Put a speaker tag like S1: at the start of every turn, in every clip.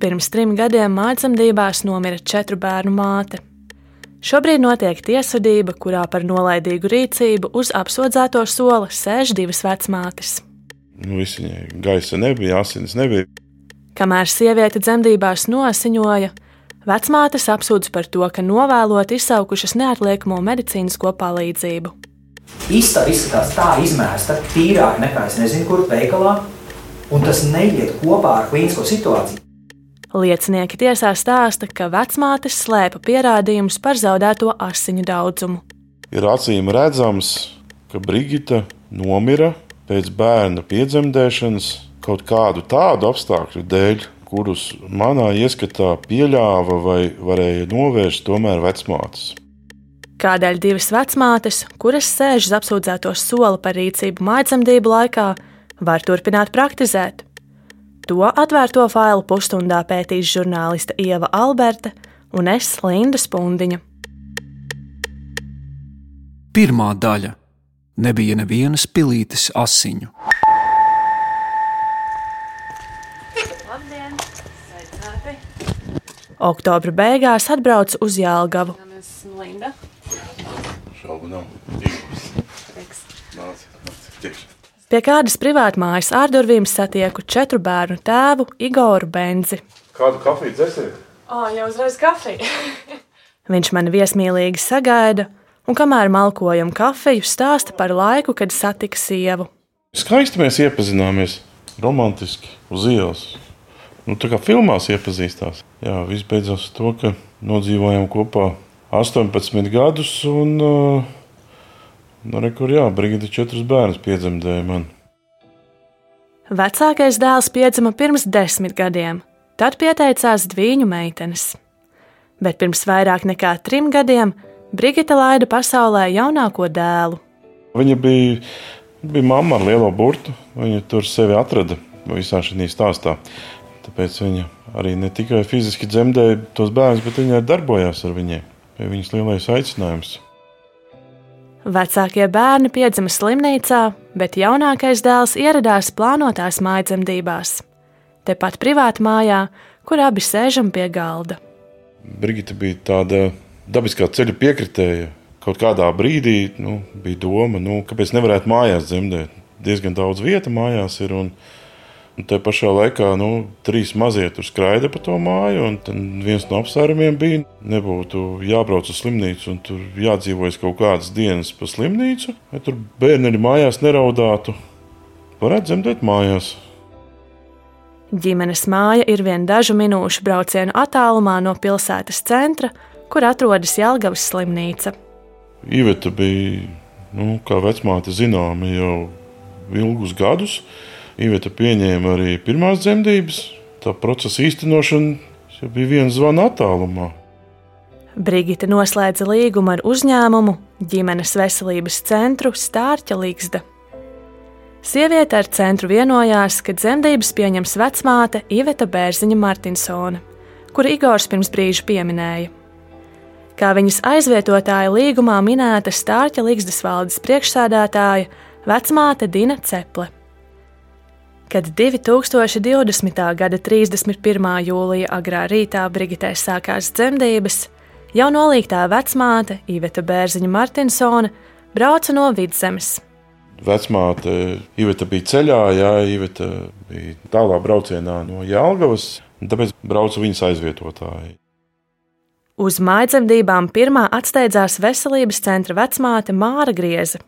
S1: Pirms trim gadiem mācamdībās nomira četru bērnu māte. Šobrīd notiek tiesvedība, kurā par nolaidīgu rīcību uz apsūdzēto sola sēž divas vecmātes.
S2: Nu, visi viņai gaisa nebija, asins nebija.
S1: Kamēr sieviete dzemdībās nosiņoja, vecmātes apsūdz par to, ka novēlot izsaukušas neatliekamo medicīnisko palīdzību.
S3: Istaba izskatās tā izmēsta, tīrāk nekā es nezinu, kur veikalā, un tas neiet kopā ar klīnisko situāciju.
S1: Liecinieki tiesā stāsta, ka vecmātes slēpa pierādījumus par zaudēto asiņu daudzumu.
S2: Ir acīm redzams, ka Brigita nomira pēc bērna piedzemdēšanas kaut kādu tādu apstākļu dēļ, kurus manā ieskatā pieļāva vai varēja novērst tomēr vecmātes.
S1: Kādēļ divas vecmātes, kuras sēž uz apsūdzēto soli par rīcību mājdzemdību laikā, var turpināt praktizēt? To atvērto failu pusstundā pētīs žurnāliste Ieva Alberta un es Linda Spundiņa.
S4: Pirmā daļa - nebija nevienas pilītes asiņu.
S1: Labdien! Oktobra beigās atbraucu uz Jālgavu.
S5: Linda.
S2: Šaubu nav.
S1: Pie kādas privātmājas ārdurvīm satieku četru bērnu tēvu Igoru Benzi.
S2: Kādu kafiju dzēsiet?
S5: Oh, jau uzreiz kafija.
S1: Viņš mani viesmīlīgi sagaida, un kamēr malkojam kafiju, stāsta par laiku, kad satika sievu.
S2: Skaisti mēs iepazināmies, romantiski, uz ielas. Nu, tā kā filmās iepazīstās. Jā, viss beidzās ar to, ka nodzīvojām kopā 18 gadus un uh, Nu, rekur, jā, Brigita četrus bērnus piedzemdēja man.
S1: Vecākais dēls piedzima pirms desmit gadiem, tad pieteicās dviņu meitenes. Bet pirms vairāk nekā trim gadiem Brigita laida pasaulē jaunāko dēlu.
S2: Viņa bija, bija mamma ar lielo burtu. Viņa tur sevi atrada visā šajā stāstā. Tāpēc viņa arī ne tikai fiziski dzemdēja tos bērnus, bet viņa arī darbojās ar viņiem. Viņas lielais aicinājums.
S1: Vecākie bērni piedzima slimnīcā, bet jaunākais dēls ieradās plānotās mājdzemdībās. Tepat privātā mājā, kur abi sēžam pie galda.
S2: Brigita bija tāda dabiskā ceļa piekritēja. Kaut kādā brīdī nu, bija doma, nu, kāpēc nevarētu mājās dzemdēt. Diezgan daudz vietas mājās ir. Un, Un te pašā laikā nu, trīs mazie tur skraida pa to māju. Viens no apsvērumiem bija, nebūtu jābrauc uz slimnīcu un tur jādzīvojas kaut kādas dienas pa slimnīcu, lai tur bērni mājās neraudātu. Varētu dzemdēt mājās.
S1: Ģimenes māja ir vien dažu minūšu braucienu attālumā no pilsētas centra, kur atrodas Jālgavas slimnīca.
S2: Iveta bija, nu, kā vecmāte zināma, jau ilgus gadus. Iveta pieņēma arī pirmās dzemdības. Tā procesa īstenošana bija viena zvana attālumā.
S1: Brigita noslēdza līgumu ar uzņēmumu ģimenes veselības centru Stārķa Ligzda. Sieviete ar centru vienojās, ka dzemdības pieņems vecmāte Iveta Bērziņa Martinsone, kuru Igors pirms brīža pieminēja. Kā viņas aizvietotāja līgumā minēta Stārķa Ligzdas valdes priekšsādātāja vecmāte Dina Ceple. Kad 2020. gada 31. jūlija agrā rītā Brigitē sākās dzemdības, jau nolīgtā vecmāte Iveta Bērziņa Martinsone brauca no vidzemes.
S2: Vecmāte Iveta bija ceļā, jā, Iveta bija tālā braucienā no Jālgavas, tāpēc brauca viņas aizvietotāji.
S1: Uz mājdzemdībām pirmā atsteidzās veselības centra vecmāte Māra Grieze.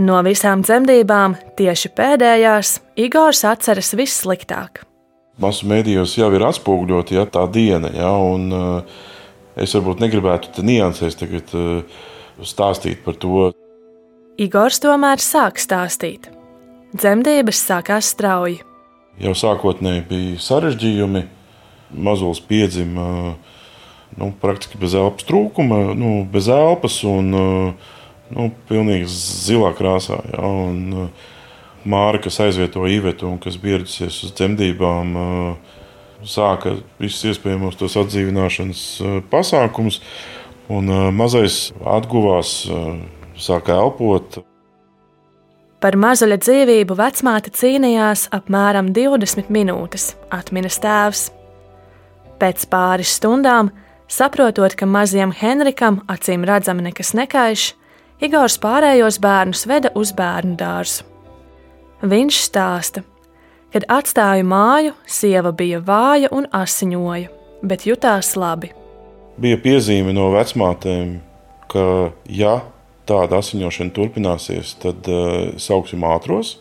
S1: No visām dzemdībām tieši pēdējās Igors atceras vissliktāk.
S2: Masu mēdījos jau ir atspoguļota ja, tā diena, ja, un uh, es varbūt negribētu te niansēs tagad uh, stāstīt par to.
S1: Igors tomēr sāk stāstīt. Dzemdības sākās strauji.
S2: Jau sākotnēji bija sarežģījumi. Mazulis piedzima nu, praktiski bez elpas trūkuma, nu, bez elpas. Un, uh, nu, pilnīgi zilā krāsā. Ja, un, uh, Māra, kas aizvietoja Ivetu un kas bija ieradusies uz dzemdībām, uh, sāka visus iespējamos tos atdzīvināšanas uh, pasākumus. Un mazais atguvās, sāka elpot.
S1: Par mazuļa dzīvību vecmāte cīnījās apmēram 20 minūtes, atminas tēvs. Pēc pāris stundām, saprotot, ka mazajam Henrikam acīm redzami nekas nekaiš, Igors pārējos bērnus veda uz bērnu dārzu. Viņš stāsta, kad atstāju māju, sieva bija vāja un asiņoja, bet jutās labi.
S2: Bija piezīme no vecmātēm, ka, ja tāda asiņošana turpināsies, tad uh, sauksim ātros.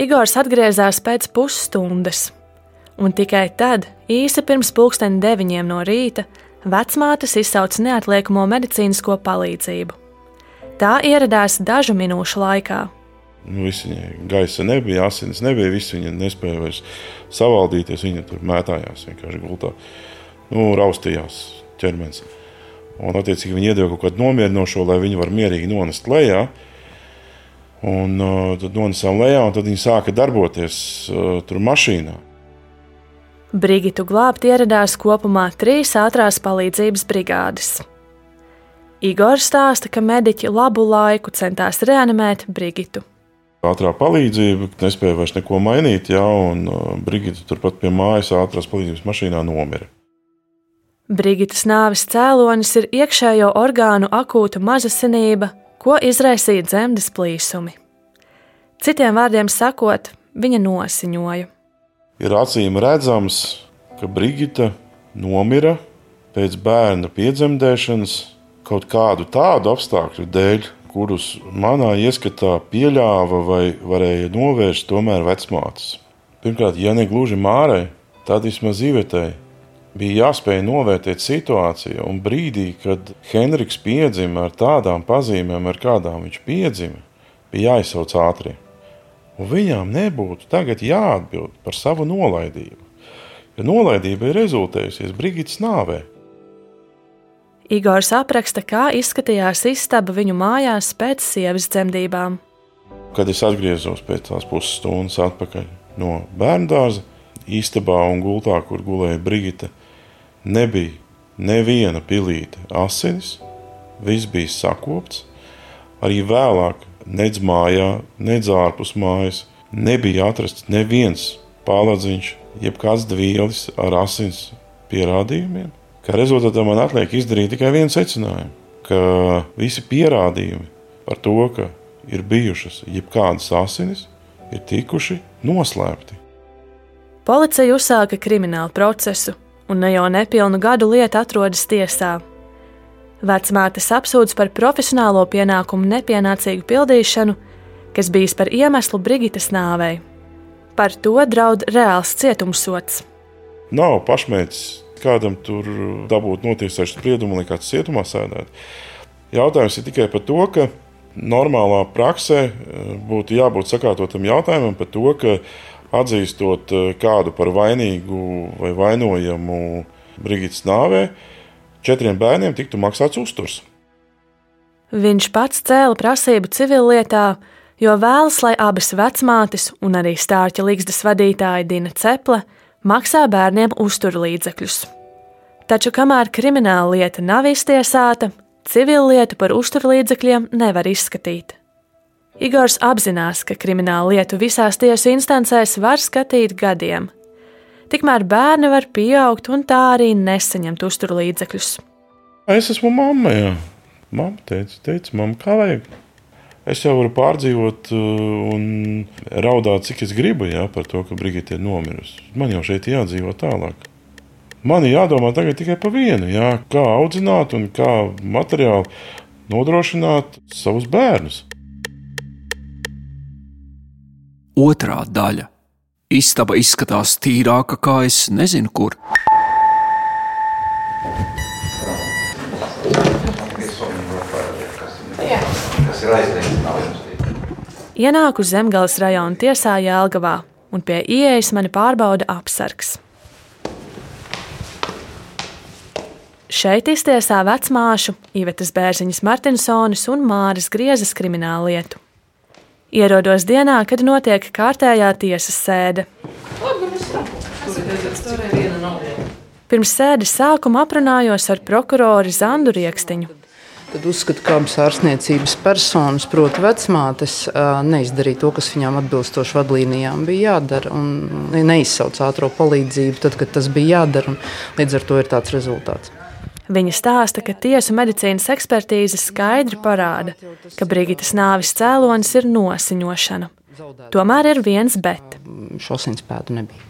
S1: Igors atgriezās pēc pusstundas, un tikai tad, īsi pirms pulksten deviņiem no rīta, vecmātes izsauca neatliekamo medicīnisko palīdzību. Tā ieradās dažu minūšu laikā.
S2: Nu, viņai gaisa nebija, asins nebija, viss viņa nespēja vairs savaldīties. Viņa tur mētājās vienkārši gultā, nu, raustījās ķermenis. Un, attiecīgi, viņi iedeva kaut kādu nomierinošo, lai viņi varētu mierīgi nonest lejā. Un uh, tad nonesām lejā, un tad viņi sāka darboties uh, tur mašīnā.
S1: Brigitu glābt ieradās kopumā trīs ātrās palīdzības brigādes. Igors stāsta, ka mediķi labu laiku centās reanimēt Brigitu.
S2: Ātrā palīdzība nespēja vairs neko mainīt, jā, un uh, Brigita turpat pie mājas ātrās palīdzības mašīnā nomira.
S1: Brigitas nāves cēlonis ir iekšējo orgānu akūta mazasinība, ko izraisīja dzemdes plīsumi. Citiem vārdiem sakot, viņa nosiņoja.
S2: Ir acīm redzams, ka Brigita nomira pēc bērna piedzemdēšanas kaut kādu tādu apstākļu dēļ, kurus manā ieskatā pieļāva vai varēja novērst tomēr vecmātes. Pirmkārt, ja ne gluži mārai, tad vismaz zīvetēji bija jāspēj novērtēt situāciju, un brīdī, kad Henriks piedzima ar tādām pazīmēm, ar kādām viņš piedzima, bija jāizsauc ātri. Un viņām nebūtu tagad jāatbild par savu nolaidību, jo nolaidība ir rezultējusies Brigitas nāvē.
S1: Igors apraksta, kā izskatījās istaba viņu mājās pēc sievas dzemdībām.
S2: Kad es atgriezos pēc tās pusstundas atpakaļ no bērnu dārza, istabā un gultā, kur gulēja Brigita, nebija neviena pilīte asinis, viss bija sakopts. Arī vēlāk, nedz mājā, nedz ārpus mājas, nebija atrasts neviens pāladziņš, jeb kāds dvielis ar asins pierādījumiem. Kā rezultātā man atliek izdarīt tikai vienu secinājumu, ka visi pierādījumi par to, ka ir bijušas jebkādas asinis, ir tikuši noslēpti.
S1: Policija uzsāka kriminālu procesu, un ne jau nepilnu gadu lieta atrodas tiesā. Vecmātes apsūdz par profesionālo pienākumu nepienācīgu pildīšanu, kas bijis par iemeslu Brigitas nāvei. Par to draud reāls cietumsots.
S2: Nav pašmērķis kādam tur dabūt notiesāšu spriedumu, lai kāds cietumā sēdētu. Jautājums ir tikai par to, ka normālā praksē eh, būtu jābūt sakārtotam jautājumam par to, ka atzīstot eh, kādu par vainīgu vai vainojamu Brigitas nāvē, četriem bērniem tiktu maksāts uzturs.
S1: Viņš pats cēla prasību civillietā, jo vēlas, lai abas vecmātes un arī stārķa līgstas vadītāja Dina Ceple maksā bērniem uzturlīdzekļus. Taču kamēr krimināla lieta nav iztiesāta, civilu lietu par uzturlīdzekļiem nevar izskatīt. Igors apzinās, ka kriminālu lietu visās tiesu instancēs var skatīt gadiem. Tikmēr bērni var pieaugt un tā arī nesaņemt uzturlīdzekļus.
S2: Es esmu mamma. Jā. Mamma teica, teica mamma, kā vajag. Es jau varu pārdzīvot uh, un raudāt, cik es gribu jā, par to, ka Brigita ir nomirusi. Man jau šeit jādzīvo tālāk. Man ir jādomā tikai par vienu, jā, kā audzināt un kā materiāli nodrošināt savus bērnus.
S4: Otrā daļa. Istaba izskatās tīrāka, kā es nezinu, kur.
S6: Ir aizliegts.
S1: Ienāku Zemgales rajona tiesā Jēlgavā, un pie ieejas mani pārbauda apsargs. Šeit iztiesā vecmāšu Ivetas Bērziņas Martinsonis un Māras Griezes kriminālu lietu. Ierodos dienā, kad notiek kārtējā tiesas sēde. Pirms sēdes sākuma aprunājos ar prokuroru Zandu Rieksniņu.
S7: Tad uzskatu, ka abas ārstniecības personas, proti, vecmātes, neizdarīja to, kas viņām atbilstoši vadlīnijām bija jādara. Un neizsauc ātrā palīdzību, tad, kad tas bija jādara. Līdz ar to ir tāds rezultāts.
S1: Viņa stāsta, ka tiesu medicīnas ekspertīze skaidri parāda, ka Brigitas nāves cēlonis ir nosiņošana. Tomēr ir viens bet.
S7: Šosiņspēdu nebija.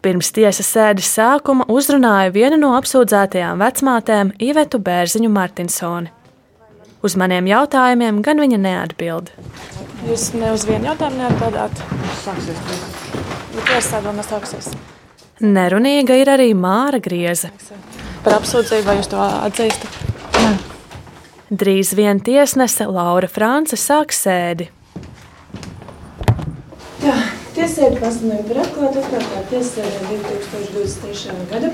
S1: Pirms tiesas sēdes sākuma uzrunāja viena no apsūdzētajām vecmātēm Ivetu Bērziņu Martinsoni. Uz maniem jautājumiem gan viņa neatbild.
S5: Jūs ne uz vienu jautājumu neatbildāt? Sāksies. Bet tiesa vēl nesāksies.
S1: Nerunīga ir arī Māra Grieze.
S5: Par apsūdzību vai jūs to atzīstat?
S1: Drīz vien tiesnese Laura France sāks sēdi.
S8: Jā, tiesēdi pasludināja par atklātu atklātā tiesēdē 2023. gada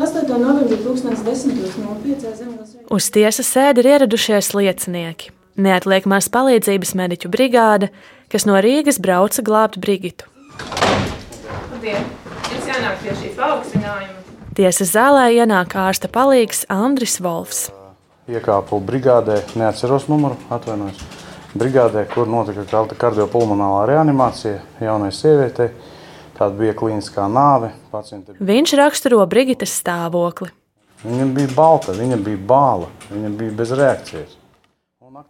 S8: 8. novembrī 2010.05. Zemgals.
S1: Uz tiesas sēdi ir ieradušies liecinieki. Neatliekamās palīdzības mediķu brigāde, kas no Rīgas brauca glābt Brigitu.
S9: Labdien! Jums jānāk pie šī paaugstinājuma.
S1: Tiesas zālē ienāk ārsta palīgs Andris Volfs.
S10: Iekāpu brigādē, neatceros numuru, atvainojos. Brigādē, kur notika kardiopulmonālā reanimācija jaunai sievietei. Tāda bija klīniskā nāve. Pacienti...
S1: Viņš raksturo Brigitas stāvokli.
S10: Viņa bija balta, viņa bija bāla, viņa bija bez reakcijas.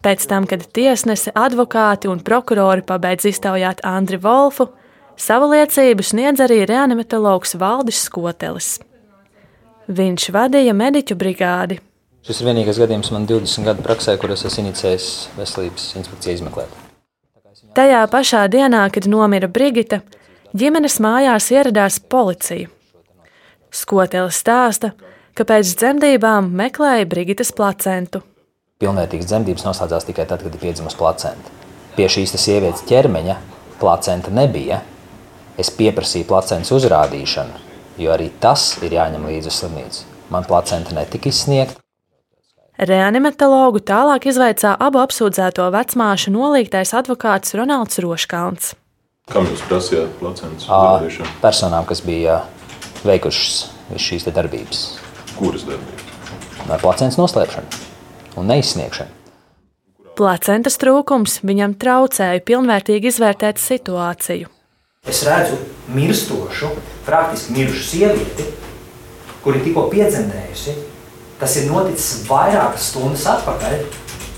S1: Pēc tam, kad tiesnese, advokāti un prokurori pabeidz iztaujāt Andri Volfu, savu liecību sniedz arī reanimatologs Valdis Skotelis. Viņš vadīja mediķu brigādi.
S11: Šis ir vienīgais gadījums man 20 gadu praksē, kur es esmu inicijējis veselības inspekciju izmeklēt.
S1: Tajā pašā dienā, kad nomira Brigita, ģimenes mājās ieradās policija. Skotelis stāsta, ka pēc dzemdībām meklēja Brigitas placentu.
S11: Pilnvērtīgas dzemdības noslēdzās tikai tad, kad ir piedzimusi placenta. Pie šīs sievietes ķermeņa placenta nebija. Es pieprasīju placentas uzrādīšanu, jo arī tas ir jāņem līdzi uz slimnīcu. Man placenta netika izsniegta.
S1: Reanimatologu tālāk izvaicā abu apsūdzēto vecmāšu nolīgtais advokāts Ronalds Roškāns.
S12: Kam jūs prasījāt placentas uzrādīšanu?
S11: Personām, kas bija veikušas šīs te darbības.
S12: Kuras darbības?
S11: Ar placentas noslēpšanu un neizsniegšanu.
S1: Placentas trūkums viņam traucēja pilnvērtīgi izvērtēt situāciju.
S3: Es redzu mirstošu, praktiski mirušu sievieti, kuri tikko piedzemdējusi. Tas ir noticis vairākas stundas atpakaļ.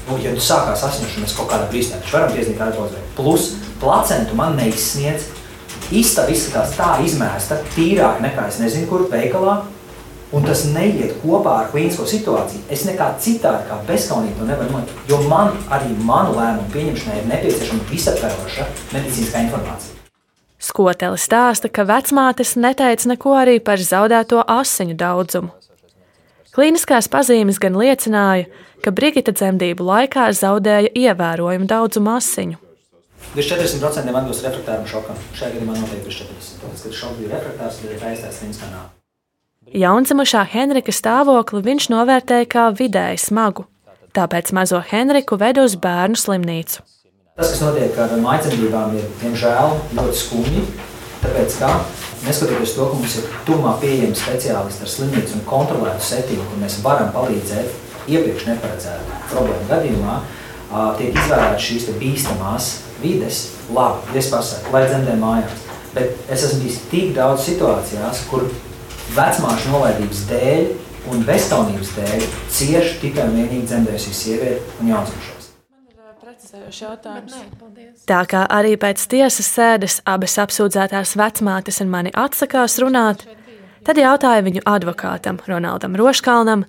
S3: Nu, ja tu sākās asņošana, mēs kaut kādā brīdī varam piezīmēt kādu uzreiz. Plus placentu man neizsniedz. Istaba izskatās tā izmēsta, tīrāk nekā es nezinu, kur veikalā. Un tas neiet kopā ar klīnisko situāciju. Es nekā citādi, kā bezskaunīgi to nevaru noteikt. Jo man arī manu lēmumu pieņemšanai ir nepieciešama visaptveroša medicīniskā informācija.
S1: Skotelis stāsta, ka vecmātes neteica neko arī par zaudēto asiņu daudzumu. Kliniskās pazīmes gan liecināja, ka Brigita dzemdību laikā zaudēja ievērojumu daudzumu asiņu.
S3: Virs 40% atbilst refraktāram šokam. Šajā gadījumā noteikti virs 40%. Tāpēc, kad šoks bija refraktārs, tad ir aizstāsts kliniskā nāve.
S1: Jaundzimušā Henrika stāvokli viņš novērtēja kā vidēji smagu, tāpēc mazo Henriku ved uz bērnu slimnīcu.
S3: Tas, kas notiek ar mājdzemdībām, ir diemžēl ļoti skumji. Tāpēc, kā, neskatoties to, ka mums ir tuvumā pieejami speciālisti ar slimnīcu un kontrolētu settingu, kur mēs varam palīdzēt iepriekš neparedzētu problēmu gadījumā, tiek izvēlētas šīs bīstamās vides. Labi, es pasaku, lai dzemdē mājās. Bet es esmu bijis tik daudz situācijās, kur vecmāšu nolaidības dēļ un bezskaunības dēļ cieši tikai un vienīgi dzemdējusi sieviete un jaundzimušais.
S1: Tā kā arī pēc tiesas sēdes abas apsūdzētās vecmātes un mani atsakās runāt, tad jautāja viņu advokātam Ronaldam Roškalnam,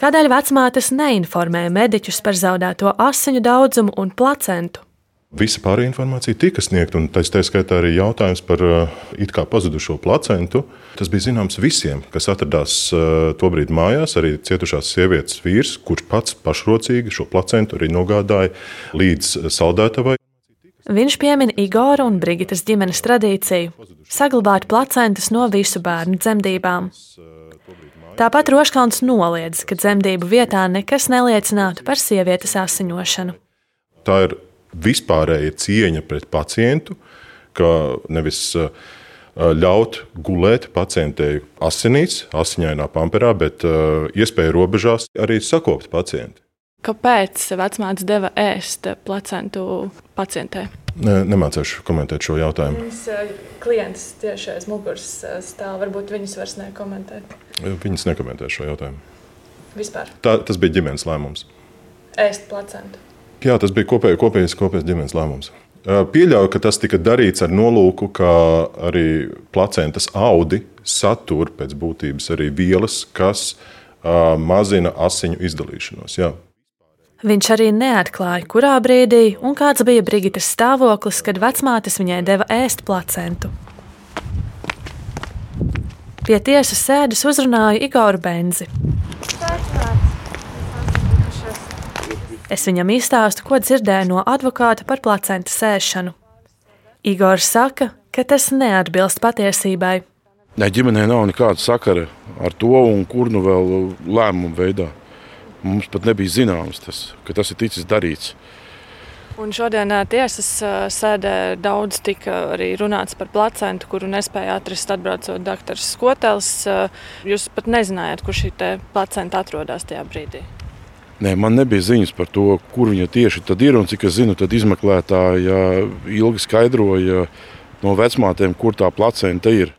S1: kādēļ vecmātes neinformēja mediķus par zaudēto asiņu daudzumu un placentu.
S12: Visa pārējā informācija tika sniegta, un tā skaitā arī jautājums par uh, it kā pazudušo placentu. Tas bija zināms visiem, kas atradās uh, tobrīd mājās, arī cietušās sievietes vīrs, kurš pats pašrocīgi šo placentu arī nogādāja līdz saldētavai.
S1: Viņš piemin Igora un Brigitas ģimenes tradīciju saglabāt placentas no visu bērnu dzemdībām. Tāpat Roškalns noliedz, ka dzemdību vietā nekas neliecinātu par sievietes asiņošanu.
S12: Tā ir vispārēja cieņa pret pacientu, ka nevis uh, ļaut gulēt pacientei asinīs, asiņainā pamperā, bet uh, iespēja robežās arī sakopt pacienti.
S5: Kāpēc vecmāte deva ēst placentu pacientei?
S12: Ne, nemācīšu komentēt šo jautājumu.
S5: Viņas klients tieši aiz muguras stāv. Varbūt viņas vairs nekomentēt.
S12: Viņas nekomentē šo jautājumu.
S5: Vispār.
S12: Tā, tas bija ģimenes lēmums.
S5: Ēst placentu.
S12: Jā, tas bija kopēj, kopējs, kopējs ģimenes lēmums. Pieļauju, ka tas tika darīts ar nolūku, ka arī placentas audi satur pēc būtības arī vielas, kas mazina asiņu izdalīšanos. Jā.
S1: Viņš arī neatklāja, kurā brīdī un kāds bija Brigitas stāvoklis, kad vecmātes viņai deva ēst placentu. Pie tiesas sēdes uzrunāja Igoru Benzi. Es viņam izstāstu, ko dzirdēju no advokāta par placentu sēšanu. Igors saka, ka tas neatbilst patiesībai.
S2: Ne, ģimenē nav nekāda sakara ar to, un kur nu vēl lēmumu veidā. Mums pat nebija zināms, tas, ka tas ir ticis darīts.
S5: Un šodien tiesas sēdē daudz tika arī runāts par placentu, kuru nespēja atrast atbraucot doktors Skotels. Jūs pat nezinājāt, kur šī placenta atrodas tajā brīdī.
S2: Nē, man nebija ziņas par to, kur viņa tieši ir. Un, cik es zinu, tad izmeklētāja ilgi skaidroja no vecmātēm, kur tā placenta ir.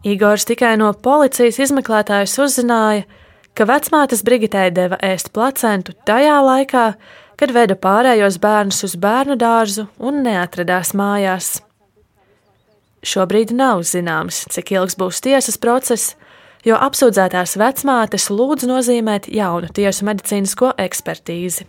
S1: Igors tikai no policijas izmeklētājas uzzināja, ka vecmātes Brigitē deva ēst placentu tajā laikā, kad veda pārējos bērnus uz bērnu dārzu un neatradās mājās. Šobrīd nav zināms, cik ilgs būs tiesas process, jo apsūdzētās vecmātes lūdz nozīmēt jaunu tiesu medicīnisko ekspertīzi.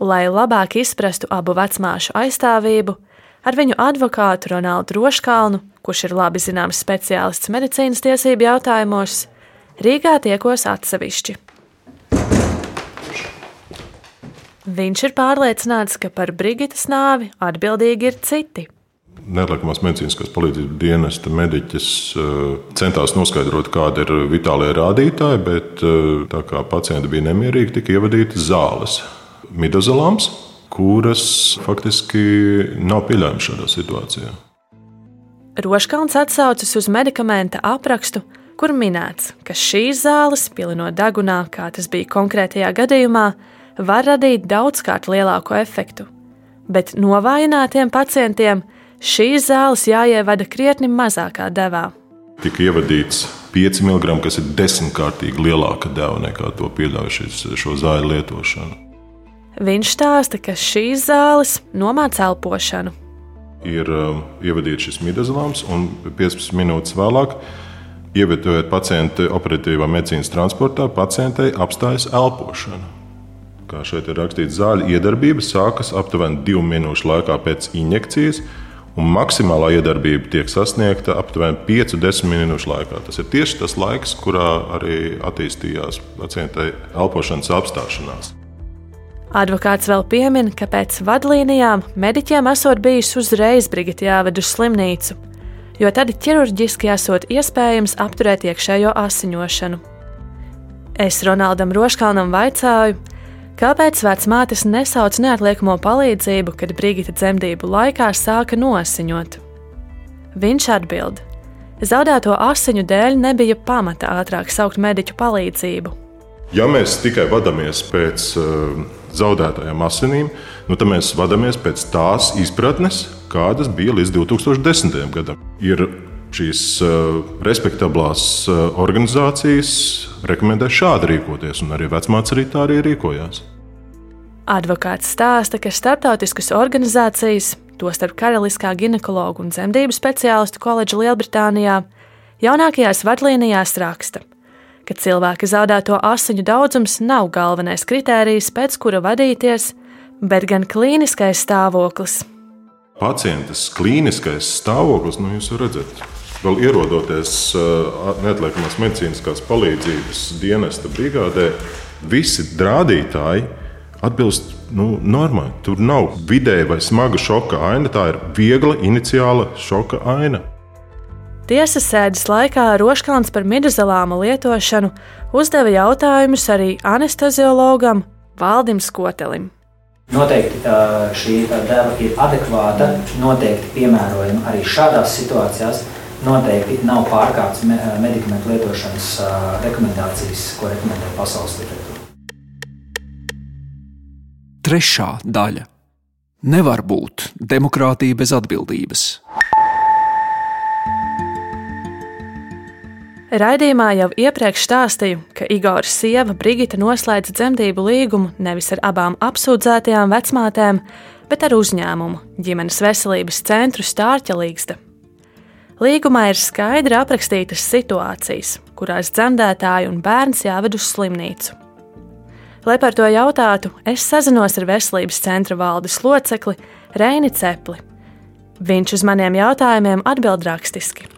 S1: Lai labāk izprastu abu vecmāšu aizstāvību, ar viņu advokātu Ronaldu Roškalnu, kurš ir labi zināms speciālists medicīnas tiesību jautājumos, Rīgā tiekos atsevišķi. Viņš ir pārliecināts, ka par Brigitas nāvi atbildīgi ir citi
S12: Nerlekamās medicīniskās palīdzības dienesta mediķis eh, centās noskaidrot, kāda ir vitālie rādītāji, bet eh, tā kā pacienti bija nemierīgi, tika ievadītas zāles, midozolāms, kuras faktiski nav pieļaujamas šādā situācijā.
S1: Roškalns atsaucas uz medikamenta aprakstu, kur minēts, ka šīs zāles, pilinot degunā, kā tas bija konkrētajā gadījumā, var radīt daudzkārt lielāku efektu. Bet novājinātiem pacientiem šīs zāles jāievada krietni mazākā devā.
S12: Tika ievadīts 5 mg, kas ir desmitkārtīgi lielāka deva nekā to pieļauj šis, šo zāļu lietošanu.
S1: Viņš stāsta, ka šīs zāles nomāca elpošanu.
S12: Ir um, ievadīts šis midazolāms, un 15 minūtes vēlāk, ievietojot pacientu operatīvā medicīnas transportā, pacientei apstājas elpošana. Kā šeit ir rakstīts, zāļu iedarbība sākas aptuveni 2 minūšu laikā pēc injekcijas, un maksimālā iedarbība tiek sasniegta aptuveni 5-10 minūšu laikā. Tas ir tieši tas laiks, kurā arī attīstījās pacientai elpošanas apstāšanās.
S1: Advokāts vēl piemin, ka pēc vadlīnijām mediķiem esot bijis uzreiz brigati jāved uz slimnīcu, jo tad ķirurģiski esot iespējams apturēt iekšējo asiņošanu. Es Ronaldam Roškalnam vaicāju, Kāpēc vecmātes nesauc neatliekamo palīdzību, kad Brigita dzemdību laikā sāka nosiņot? Viņš atbild: Zaudēto asiņu dēļ nebija pamata ātrāk saukt mediķu palīdzību.
S12: Ja mēs tikai vadāmies pēc uh, zaudētajām asinīm, nu, tad mēs vadāmies pēc tās izpratnes, kādas bija līdz 2010. gadam. Ir šīs uh, respektablās uh, organizācijas rekomendē šādi rīkoties, un arī vecmāts arī tā arī rīkojās.
S1: Advokāts stāsta, ka starptautiskas organizācijas, tostarp Karaliskā ginekologu un dzemdību speciālistu koledža Lielbritānijā, jaunākajās vadlīnijās raksta, ka cilvēka zaudēto asiņu daudzums nav galvenais kritērijs, pēc kura vadīties, bet gan klīniskais stāvoklis.
S12: Pacientes klīniskais stāvoklis, nu jūs redzat, vēl ierodoties neatliekamās medicīniskās palīdzības dienesta brigādē, visi rādītāji atbilst nu, normai. Tur nav vidēja vai smaga šoka aina, tā ir viegla iniciāla šoka aina.
S1: Tiesas sēdes laikā Roškāns par midozolāma lietošanu uzdeva jautājumus arī anesteziologam Valdim Skotelim.
S3: Noteikti šī deva ir adekvāta, noteikti piemērojama arī šādās situācijās. Noteikti nav pārkāpts medikamentu lietošanas rekomendācijas, ko rekomendē pasaules literatūra.
S4: Trešā daļa - nevar būt demokrātija bez atbildības.
S1: Raidījumā jau iepriekš stāstīju, ka Igora sieva Brigita noslēdza dzemdību līgumu nevis ar abām apsūdzētajām vecmātēm, bet ar uzņēmumu ģimenes veselības centru Stārķa Līgsta. Līgumā ir skaidri aprakstītas situācijas, kurās dzemdētāji un bērns jāved uz slimnīcu. Lai par to jautātu, es sazinos ar veselības centra valdes locekli Reini Cepli. Viņš uz maniem jautājumiem atbild rakstiski.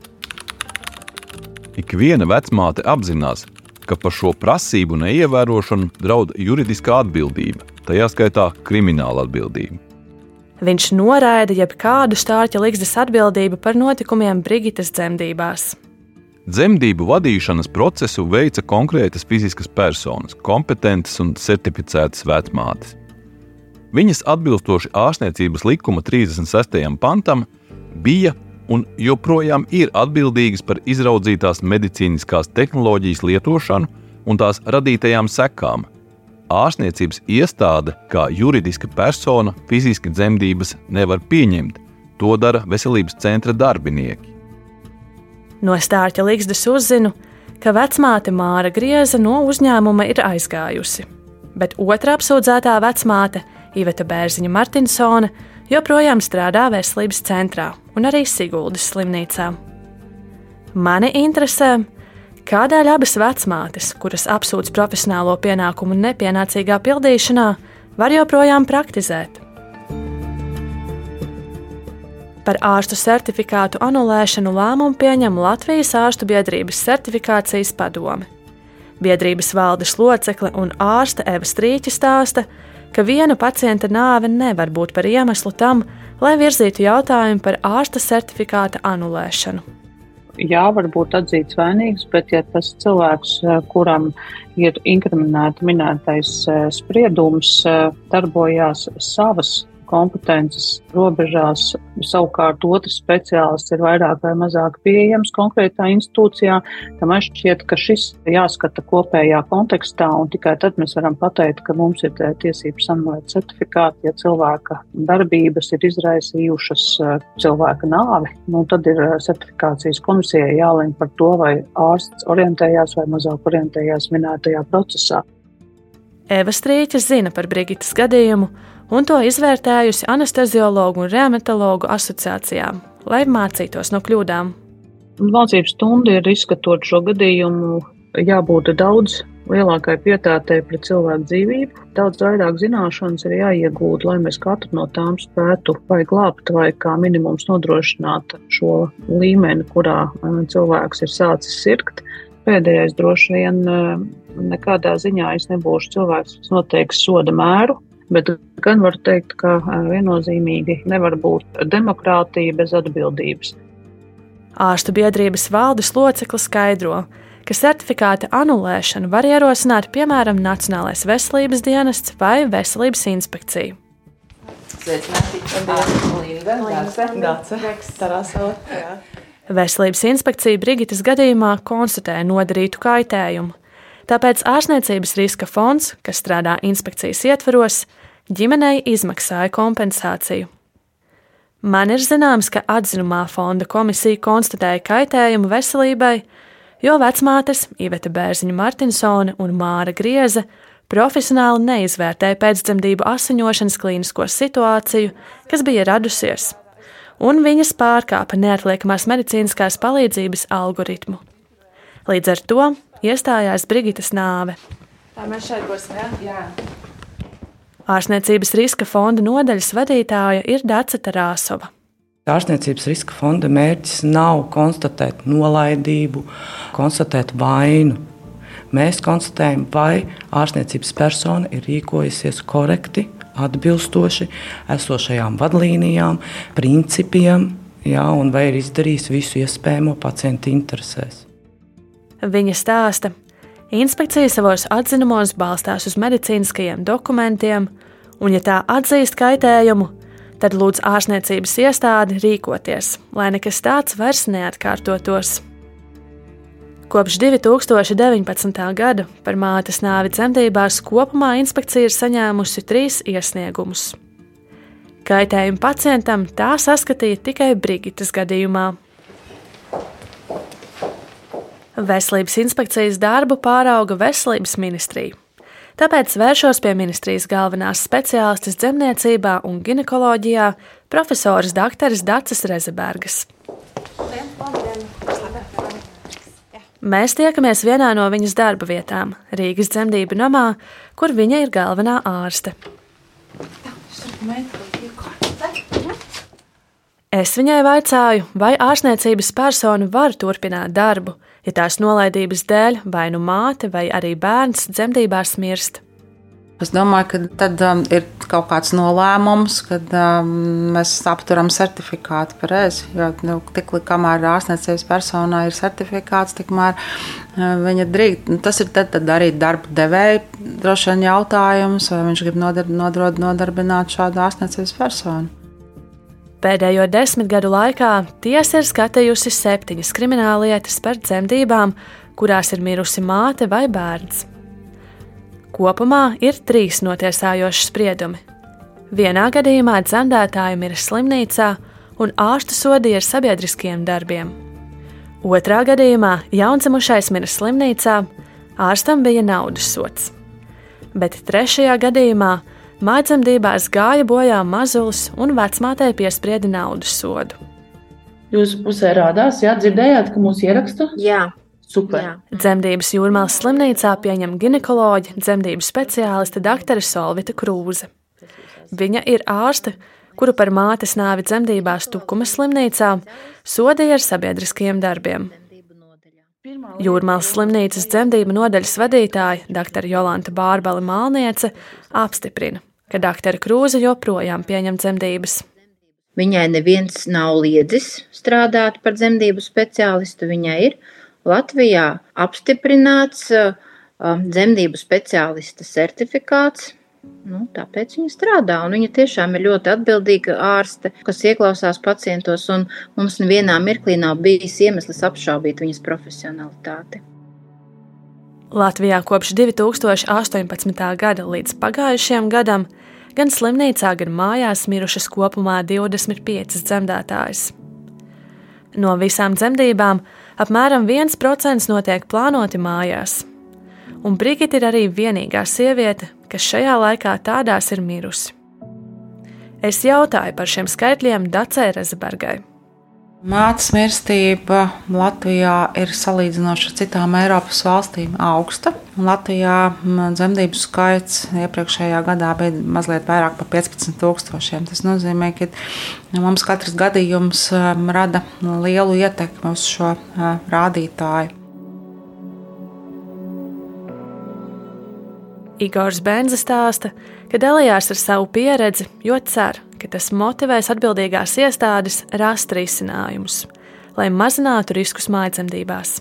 S13: Ikviena vecmāte apzinās, ka par šo prasību neievērošanu draud juridiskā atbildība, tajā skaitā krimināla atbildība.
S1: Viņš noraida jebkādu stārķa likses atbildību par notikumiem Brigitas dzemdībās.
S13: Dzemdību vadīšanas procesu veica konkrētas fiziskas personas, kompetentas un certificētas vecmātes. Viņas atbilstoši ārstniecības likuma 36. pantam bija un joprojām ir atbildīgas par izraudzītās medicīniskās tehnoloģijas lietošanu un tās radītajām sekām. Ārstniecības iestāde, kā juridiska persona, fiziski dzemdības nevar pieņemt. To dara veselības centra darbinieki.
S1: No stārķa līgstas uzzinu, ka vecmāte Māra Grieza no uzņēmuma ir aizgājusi, bet otra apsūdzētā vecmāte, Iveta Bērziņa Martinsone, joprojām strādā veselības centrā un arī Siguldas slimnīcā. Mani interesē, kādēļ abas vecmātes, kuras apsūdz profesionālo pienākumu nepienācīgā pildīšanā, var joprojām praktizēt. Par ārstu certifikātu anulēšanu lēmumu pieņem Latvijas ārstu biedrības certifikācijas padome. Biedrības valdes locekle un ārste Eva Strīķa stāsta, ka viena pacienta nāve nevar būt par iemeslu tam, lai virzītu jautājumu par ārsta certifikāta anulēšanu.
S14: Jā, var būt atzīts vainīgs, bet ja tas cilvēks, eh, kuram ir inkriminēta minētais eh, spriedums, eh, darbojās savas kompetences robežās. Savukārt otrs speciālists ir vairāk vai mazāk pieejams konkrētā institūcijā. Tam man šķiet, ka šis jāskata kopējā kontekstā, un tikai tad mēs varam pateikt, ka mums ir tiesības anulēt certifikātu, ja cilvēka darbības ir izraisījušas eh, cilvēka nāvi. Nu, tad ir eh, certifikācijas komisijai jālemj par to, vai ārsts orientējās vai mazāk orientējās minētajā procesā.
S1: Eva Strīķa zina par Brigitas gadījumu, un to izvērtējusi anesteziologu un reumatologu asociācijām, lai mācītos no kļūdām.
S14: Mācību stunda ir izskatot šo gadījumu, jābūt daudz lielākai pietātei pret cilvēku dzīvību. Daudz vairāk zināšanas ir jāiegūt, lai mēs katru no tām spētu vai glābt, vai kā minimums nodrošināt šo līmeni, kurā cilvēks ir sācis sirgt. Pēdējais droši vien nekādā ziņā es nebūšu cilvēks, kas noteiks soda mēru, Bet gan var teikt, ka viennozīmīgi nevar būt demokrātija bez atbildības.
S1: Ārstu biedrības valdes locekli skaidro, ka certifikāta anulēšanu var ierosināt piemēram Nacionālais veselības dienests vai Veselības inspekcija. Veselības inspekcija Brigitas gadījumā konstatēja nodarītu kaitējumu. Tāpēc ārstniecības riska fonds, kas strādā inspekcijas ietvaros, ģimenei izmaksāja kompensāciju. Man ir zināms, ka atzinumā fonda komisija konstatēja kaitējumu veselībai, jo vecmātes Iveta Bērziņa Martinsone un Māra Grieze profesionāli neizvērtēja pēcdzemdību asiņošanas klīnisko situāciju, kas bija radusies, un viņas pārkāpa neatliekamās medicīniskās palīdzības algoritmu. Līdz ar to iestājās Brigitas nāve.
S5: Tā mēs šeit būsim, jā? jā.
S1: Ārstniecības riska fonda nodaļas vadītāja ir Dāca Tarāsova.
S15: Ārstniecības riska fonda mērķis nav konstatēt nolaidību, konstatēt vainu. Mēs konstatējam, vai ārstniecības persona ir rīkojusies korekti, atbilstoši esošajām vadlīnijām, principiem, jā, un vai ir izdarījis visu iespējamo pacienta interesēs.
S1: Viņa stāsta, Inspekcija savos atzinumos balstās uz medicīniskajiem dokumentiem Un, ja tā atzīst kaitējumu, tad lūdz ārstniecības iestādi rīkoties, lai nekas tāds vairs neatkārtotos. Kopš 2019. gada par mātes nāvi dzemdībās kopumā inspekcija ir saņēmusi trīs iesniegumus. Kaitējumu pacientam tā saskatīja tikai Brigitas gadījumā. Veselības inspekcijas darbu pārauga Veselības ministrija. Tāpēc vēršos pie ministrijas galvenās speciālistes dzemniecībā un ginekoloģijā, profesoras dr. Dācis Rezebergas. Mēs tiekamies vienā no viņas darba vietām, Rīgas dzemdību namā, kur viņa ir galvenā ārste. Es viņai vaicāju, vai ārstniecības persona var turpināt darbu, ja tās nolaidības dēļ vai nu māte vai arī bērns dzemdībās mirst.
S16: Es domāju, ka tad um, ir kaut kāds nolēmums, kad um, mēs apturam certifikātu pareizi. Jo nu, tik līdz kamēr ārstniecības personā ir certifikāts, tikmēr uh, viņa drīkst. Nu, tas ir tad, tad arī darba devēja droši vien jautājums, vai viņš grib nodar, nodrod, nodarbināt šādu ārstniecības personu.
S1: Pēdējo desmit gadu laikā tiesa ir skatījusi septiņas krimināllietas par dzemdībām, kurās ir mirusi māte vai bērns. Kopumā ir trīs notiesājoši spriedumi. Vienā gadījumā dzemdētāja ir slimnīcā un ārstu sodīja ar sabiedriskiem darbiem. Otrā gadījumā jaundzimušais mira slimnīcā, ārstam bija naudas sots. Bet trešajā gadījumā mājdzīvībās gāja bojā mazulis un vecmātei piesprieda naudas sodu.
S17: Jūsu pusē rādās, jā, dzirdējāt, ka mūs ieraksta?
S18: Jā,
S17: Super. Jā.
S1: Dzemdības jūrmālas slimnīcā pieņem ginekoloģi, dzemdību speciāliste dr. Solvita Krūze. Viņa ir ārste, kuru par mātes nāvi dzemdībās Tukumas slimnīcā sodīja ar sabiedriskiem darbiem. Jūrmālas slimnīcas dzemdību nodaļas vadītāja dr. Jolanta Bārbala Malniece apstiprina, ka dr. Krūze joprojām pieņem dzemdības.
S18: Viņai neviens nav liedzis strādāt par dzemdību speciālistu. Viņai ir Latvijā apstiprināts um, dzemdību speciālista certifikāts. Nu, tāpēc viņa strādā, un viņa tiešām ir ļoti atbildīga ārste, kas ieklausās pacientos, un mums nevienā mirklī nav bijis iemesls apšaubīt viņas profesionalitāti.
S1: Latvijā kopš 2018. gada līdz pagājušajam gadam gan slimnīcā, gan mājās mirušas kopumā 25 dzemdētājas. No visām dzemdībām apmēram 1% notiek plānoti mājās. Un Brigita ir arī vienīgā sieviete, kas šajā laikā tādās ir mirusi. Es jautāju par šiem skaitļiem Dacei Rezebergai.
S16: Mātes mirstība Latvijā ir salīdzinoši ar citām Eiropas valstīm augsta. Latvijā dzemdību skaits iepriekšējā gadā bija mazliet vairāk par 15,000. Tas nozīmē, ka mums katrs gadījums rada lielu ietekmi uz šo rādītāju.
S1: Igors Benza stāsta, ka dalījās ar savu pieredzi, jo cer, ka tas motivēs atbildīgās iestādes rast risinājumus, lai mazinātu riskus mājdzemdībās.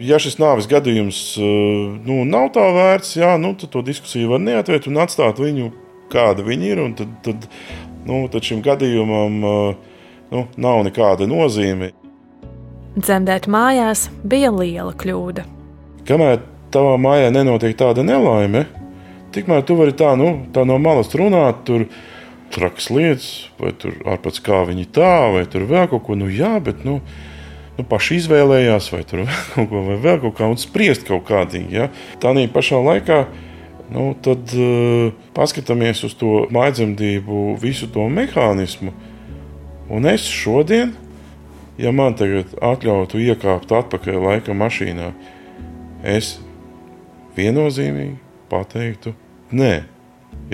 S2: Ja šis nāves gadījums eh, nu, nav tā vērts, jā, nu, tad to diskusiju var neatvērt un atstāt viņu, kāda viņi ir. Tad, tad, nu, tad šim gadījumam eh, nu, nav nekāda nozīme.
S1: Dzemdēt mājās bija liela kļūda.
S2: Kamēr tavā mājā nenotiek tāda nelaime, Tikmēr tu vari tā, nu, tā no malas runāt, tur trakas lietas, vai tur ārpus kā viņi tā, vai tur vēl kaut ko. Nu, jā, bet nu, nu, paši izvēlējās, vai tur vēl kaut ko, vai vēl kaut kā, un spriest kaut kādīgi. Ja? Tā nī pašā laikā. Nu, tad uh, paskatāmies uz to maidzemdību, visu to mehānismu. Un es šodien, ja man tagad atļautu iekāpt atpakaļ laika mašīnā, es viennozīmīgi pateiktu, nē.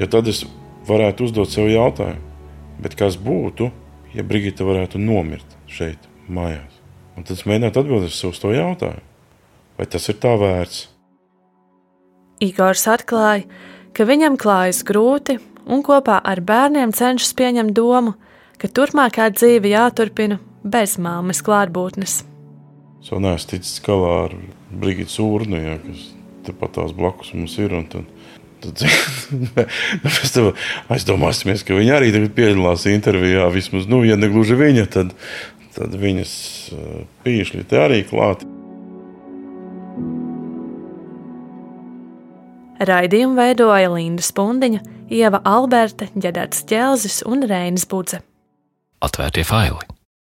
S2: Jo tad es varētu uzdot sev jautājumu, kas būtu, ja Brigita varētu nomirt šeit, mājās. Un tad es mēģinātu atbildēt uz to jautājumu, vai tas ir tā vērts.
S1: Igors atklāja, ka viņam klājas grūti un kopā ar bērniem cenšas pieņemt domu, ka turpmākā dzīve jāturpina bez māmas klātbūtnes.
S2: Es vēl neesmu ticis galā ar Brigitas urnu, ja, kas tepat tās blakus mums ir. Tad, Tad, mēs tam aizdomāsimies, ka viņa arī piedalās intervijā. Vismaz, nu, ja ne gluži viņa, tad, tad viņas pīšļi te arī klāti.
S1: Raidījumu veidoja Linda Spundiņa, Ieva Alberta, Ģedards Ķelzis un Reinis Budze.
S4: Atvērtie faili!